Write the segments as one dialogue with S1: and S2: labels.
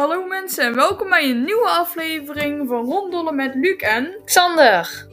S1: Hallo mensen en welkom bij een nieuwe aflevering van Ronddollen met Luc en...
S2: Xander.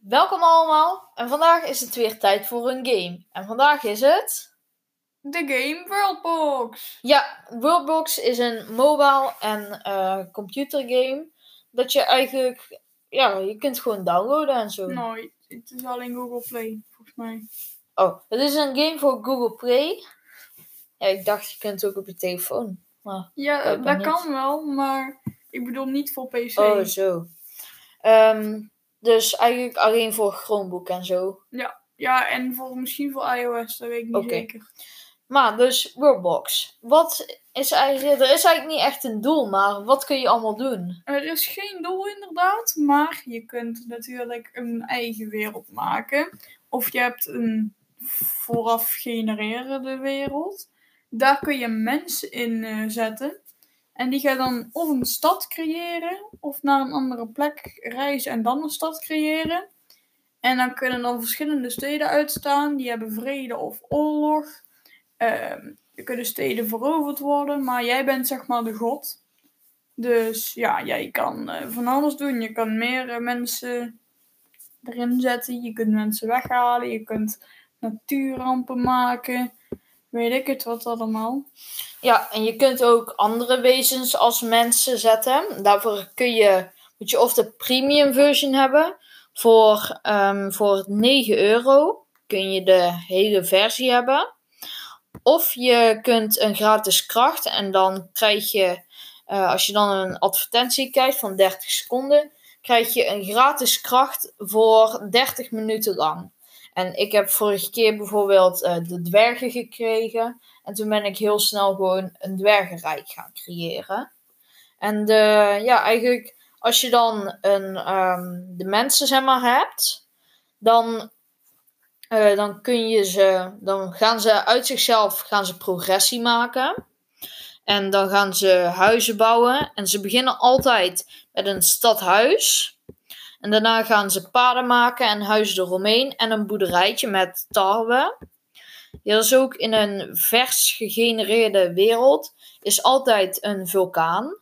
S2: Welkom allemaal en vandaag is het weer tijd voor een game. En vandaag is het...
S1: De game Worldbox.
S2: Ja, Worldbox is een mobile en eh computergame. Dat je eigenlijk... Ja, je kunt gewoon downloaden en zo.
S1: Nee, het is alleen Google Play, volgens mij.
S2: Oh, het is een game voor Google Play. Ja, ik dacht je kunt het ook op je telefoon. Maar...
S1: Ja, dat
S2: niet.
S1: kan wel, maar ik bedoel niet voor PC.
S2: Oh, zo. Ehm, dus eigenlijk alleen voor Chromebook en zo.
S1: Ja, en voor, misschien voor iOS, dat weet ik niet zeker.
S2: Maar dus Roblox. Wat is eigenlijk... Er is eigenlijk niet echt een doel, maar wat kun je allemaal doen?
S1: Er is geen doel inderdaad, maar je kunt natuurlijk een eigen wereld maken. Of je hebt een vooraf genererende wereld. Daar kun je mensen in eh, zetten. En die gaan dan of een stad creëren, of naar een andere plek reizen en dan een stad creëren. En dan kunnen dan verschillende steden uitstaan. Die hebben vrede of oorlog. Ehm, er kunnen steden veroverd worden, maar jij bent zeg maar de god. Dus ja, jij kan eh, van alles doen. Je kan meer eh, mensen erin zetten. Je kunt mensen weghalen. Je kunt natuurrampen maken. Weet ik het wat allemaal.
S2: Ja, en je kunt ook andere wezens als mensen zetten. Daarvoor kun je, moet je of de premium version hebben. Voor, ehm, voor 9 euro kun je de hele versie hebben. Of je kunt een gratis kracht en dan krijg je, eh, als je dan een advertentie krijgt van 30 seconden, krijg je een gratis kracht voor 30 minuten lang. En ik heb vorige keer bijvoorbeeld eh, de dwergen gekregen. En toen ben ik heel snel gewoon een dwergenrijk gaan creëren. En de, ja, eigenlijk als je dan een, ehm, de mensen zeg maar hebt, dan, eh, dan kun je ze, dan gaan ze uit zichzelf gaan ze progressie maken. En dan gaan ze huizen bouwen. En ze beginnen altijd met een stadhuis. En daarna gaan ze paden maken en huizen eromheen. En een boerderijtje met tarwe. Dat is ook in een vers gegenereerde wereld. Is altijd een vulkaan.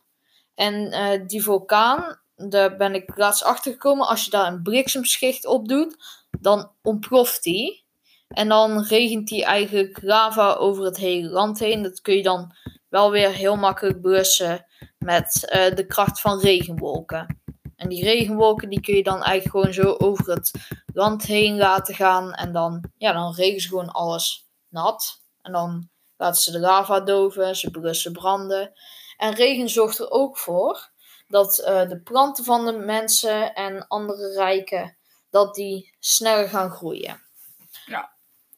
S2: En eh, die vulkaan, daar ben ik laatst achter gekomen. Als je daar een bliksemschicht op doet, dan ontploft die. En dan regent die eigenlijk lava over het hele land heen. Dat kun je dan wel weer heel makkelijk blussen met eh, de kracht van regenwolken. En die regenwolken die kun je dan eigenlijk gewoon zo over het land heen laten gaan. En dan, ja, dan regen ze gewoon alles nat. En dan laten ze de lava doven, ze blussen branden. En regen zorgt er ook voor dat eh, de planten van de mensen en andere rijken, dat die sneller gaan groeien.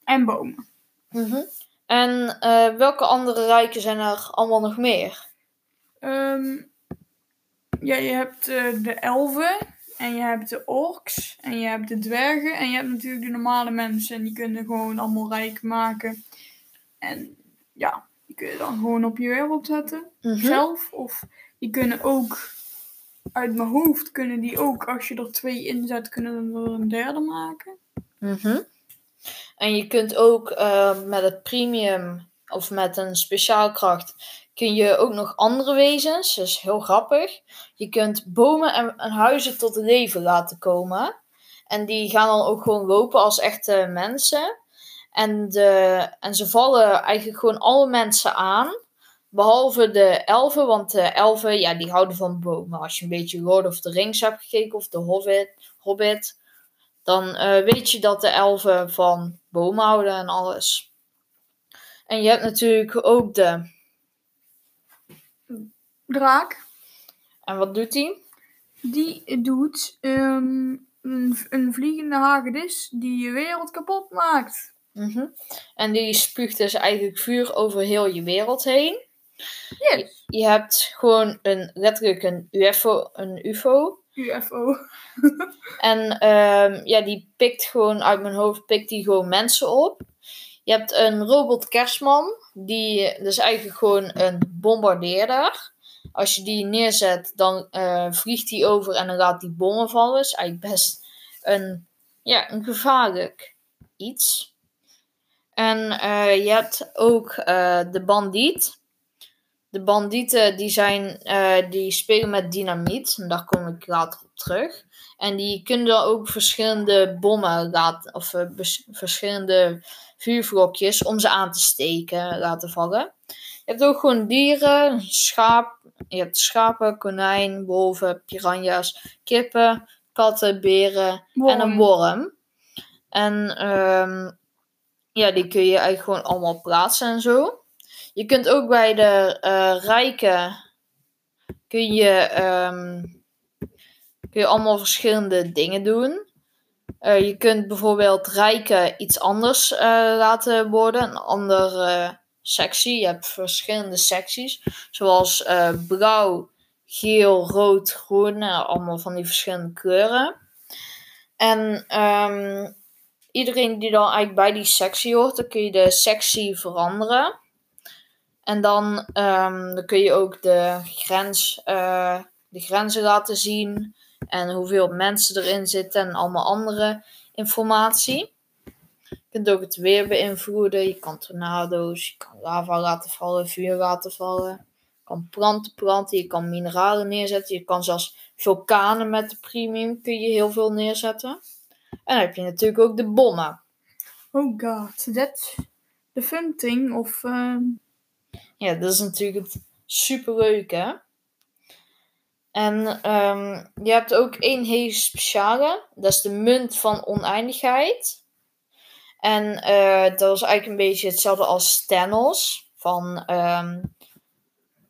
S1: En bomen.
S2: Mhm. En eh, welke andere rijken zijn er allemaal nog meer?
S1: Ehm, ja, je hebt eh, de elfen. En je hebt de orks. En je hebt de dwergen. En je hebt natuurlijk de normale mensen. En die kunnen gewoon allemaal rijk maken. En ja, die kun je dan gewoon op je wereld zetten.
S2: Mhm.
S1: zelf. Of die kunnen ook, uit mijn hoofd, kunnen die ook, als je er twee inzet, kunnen er een derde maken.
S2: Mhm. En je kunt ook eh, met het premium of met een speciaal kracht kun je ook nog andere wezens. Is heel grappig. Je kunt bomen en, en huizen tot leven laten komen. En die gaan dan ook gewoon lopen als echte mensen. En, de, en ze vallen eigenlijk gewoon alle mensen aan. Behalve de elfen, want de elfen ja, die houden van bomen. Als je een beetje Lord of the Rings hebt gekeken of de Hobbit, Hobbit dan eh, weet je dat de elfen van bomen houden en alles. En je hebt natuurlijk ook de.
S1: Draak,
S2: En wat doet die?
S1: die doet ehm, een, een vliegende hagedis die je wereld kapot maakt.
S2: Mhm. En die spuugt dus eigenlijk vuur over heel je wereld heen.
S1: Yes.
S2: Je hebt gewoon een, letterlijk een UFO. Een UFO.
S1: UFO.
S2: En ehm, ja, die pikt gewoon uit mijn hoofd pikt die gewoon mensen op. Je hebt een robot kerstman. Die is eigenlijk gewoon een bombardeerder. Als je die neerzet, dan eh, vliegt die over en dan laat die bommen vallen. Is eigenlijk best een, ja, een gevaarlijk iets. En eh, je hebt ook eh, de bandiet. De bandieten die, zijn, die spelen met dynamiet. En daar kom ik later op terug. En die kunnen ook verschillende bommen laten, of verschillende vuurvlokjes om ze aan te steken laten vallen. Je hebt ook gewoon dieren, schaap, je hebt schapen, konijn, wolven, piranha's, kippen, katten, beren en een worm. En ehm, ja, die kun je eigenlijk gewoon allemaal plaatsen en zo. Je kunt ook bij de eh, rijken kun je, ehm, kun je allemaal verschillende dingen doen. Eh, je kunt bijvoorbeeld rijken iets anders eh, laten worden, een andere sectie. Je hebt verschillende secties, zoals eh, blauw, geel, rood, groen, eh, allemaal van die verschillende kleuren. En ehm, iedereen die dan eigenlijk bij die sectie hoort, dan kun je de sectie veranderen. En dan, ehm, dan kun je ook de, grens, eh, de grenzen laten zien. En hoeveel mensen erin zitten en allemaal andere informatie. Je kunt ook het weer beïnvloeden. Je kan tornado's, je kan lava laten vallen, vuur laten vallen. Je kan planten planten, je kan mineralen neerzetten. Je kan zelfs vulkanen met de premium kun je heel veel neerzetten. En dan heb je natuurlijk ook de bommen.
S1: Oh god, that's the fun thing. Of, ehm,
S2: Ja, dat is natuurlijk het superleuke. En ehm, je hebt ook één hele speciale. Dat is de munt van oneindigheid. En eh, dat is eigenlijk een beetje hetzelfde als Thanos van, ehm,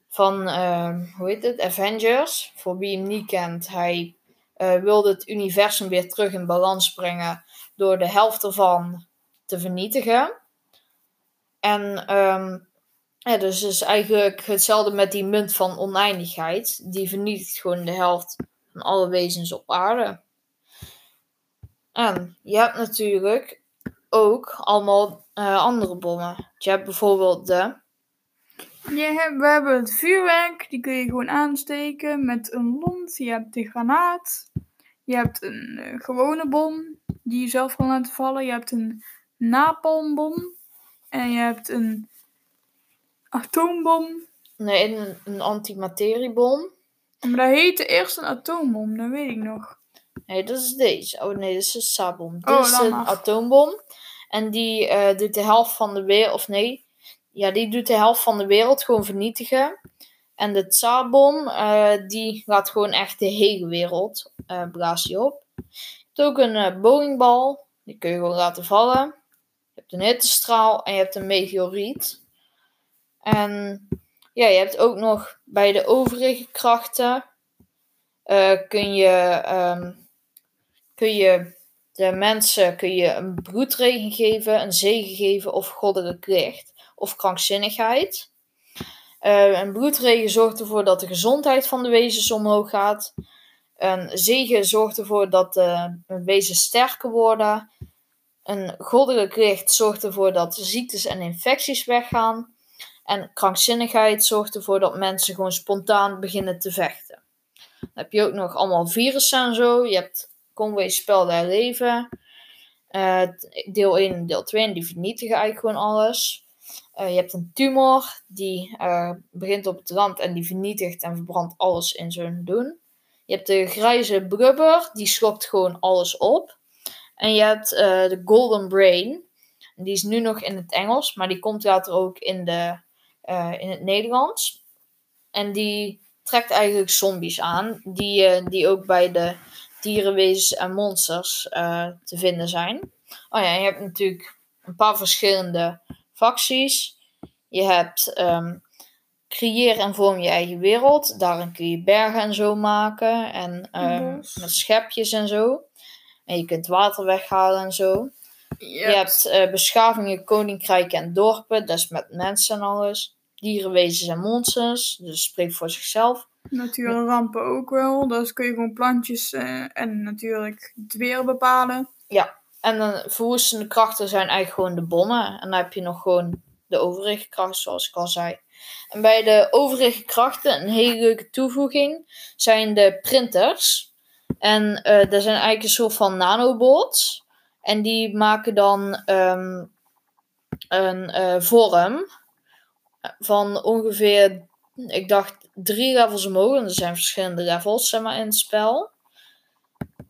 S2: van ehm, hoe heet het? Avengers. Voor wie hem niet kent, hij eh, wilde het universum weer terug in balans brengen door de helft ervan te vernietigen. En ehm, ja, dus is eigenlijk hetzelfde met die munt van oneindigheid. Die vernietigt gewoon de helft van alle wezens op aarde. En je hebt natuurlijk ook allemaal eh, andere bommen. Je hebt bijvoorbeeld de.
S1: je hebt, we hebben het vuurwerk, die kun je gewoon aansteken met een lont. Je hebt de granaat. Je hebt een eh, gewone bom, die je zelf kan laten vallen. Je hebt een napalmbom. En je hebt een atoombom.
S2: Nee, een, een antimateriebom.
S1: Maar dat heette eerst een atoombom, dat weet ik nog.
S2: Nee, dat is deze. Oh nee, dat is een sabom. Dit
S1: Oh,
S2: is
S1: laat
S2: een atoombom. En die eh, doet de helft van de wereld. Of nee. Ja, die doet de helft van de wereld gewoon vernietigen. En de Tsabom, eh die laat gewoon echt de hele wereld eh blaast die op. Je hebt ook een eh, bowlingbal. Die kun je gewoon laten vallen. Je hebt een hittestraal en je hebt een meteoriet. En ja, je hebt ook nog bij de overige krachten. eh, kun je ehm, kun je de mensen kun je een bloedregen geven, een zegen geven of goddelijk licht of krankzinnigheid. Eh, een bloedregen zorgt ervoor dat de gezondheid van de wezens omhoog gaat. Een zegen zorgt ervoor dat de wezens sterker worden. Een goddelijk licht zorgt ervoor dat ziektes en infecties weggaan. En krankzinnigheid zorgt ervoor dat mensen gewoon spontaan beginnen te vechten. Dan heb je ook nog allemaal virussen en zo. Je hebt Conway Spel der Leven. Eh, deel 1 en deel 2. En die vernietigen eigenlijk gewoon alles. Eh, je hebt een tumor. Die eh, begint op het rand en die vernietigt en verbrandt alles in zijn doen. Je hebt de grijze blubber. Die slokt gewoon alles op. En je hebt de Golden Brain. Die is nu nog in het Engels. Maar die komt later ook in, de, in het Nederlands. En die trekt eigenlijk zombies aan. Die, die ook bij de dierenwezens en monsters eh, te vinden zijn. Oh ja, je hebt natuurlijk een paar verschillende facties. Je hebt ehm, creëer en vorm je eigen wereld. Daarin kun je bergen en zo maken. En ehm, met schepjes en zo. En je kunt water weghalen en zo.
S1: Je
S2: Je hebt eh, beschavingen, koninkrijken en dorpen. Dat is met mensen en alles. Dierenwezens en monsters. Dus spreekt voor zichzelf.
S1: natuurrampen ook wel. Dus kun je gewoon plantjes eh, en natuurlijk het weer bepalen.
S2: En dan verwoestende krachten zijn eigenlijk gewoon de bommen. En dan heb je nog gewoon de overige krachten, zoals ik al zei. En bij de overige krachten, een hele leuke toevoeging, zijn de printers. En eh dat zijn eigenlijk een soort van nanobots. En die maken dan, ehm, een eh, vorm van ongeveer, ik dacht, drie levels omhoog. En er zijn verschillende levels zeg maar, in het spel.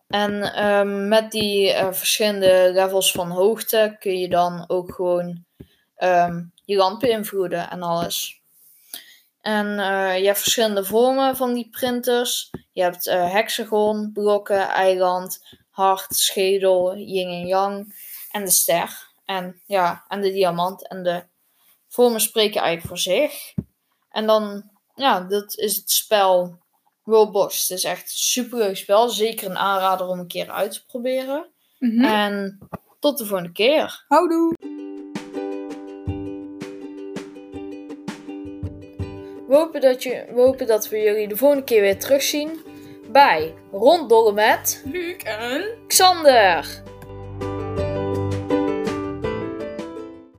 S2: En ehm, met die eh, verschillende levels van hoogte kun je dan ook gewoon ehm, je lampen invloeden en alles. En eh, je hebt verschillende vormen van die printers. Je hebt uh, hexagon, blokken, eiland, hart, schedel, yin en yang en de ster. En ja, en de diamant. En de vormen spreken eigenlijk voor zich. En dan, ja, dat is het spel Roblox. Het is echt een super leuk spel. Zeker een aanrader om een keer uit te proberen.
S1: Mhm.
S2: En tot de volgende keer.
S1: Houdoe!
S2: We hopen, dat je, we hopen dat we jullie de volgende keer weer terugzien bij Ronddollen met
S1: Luc en...
S2: Xander.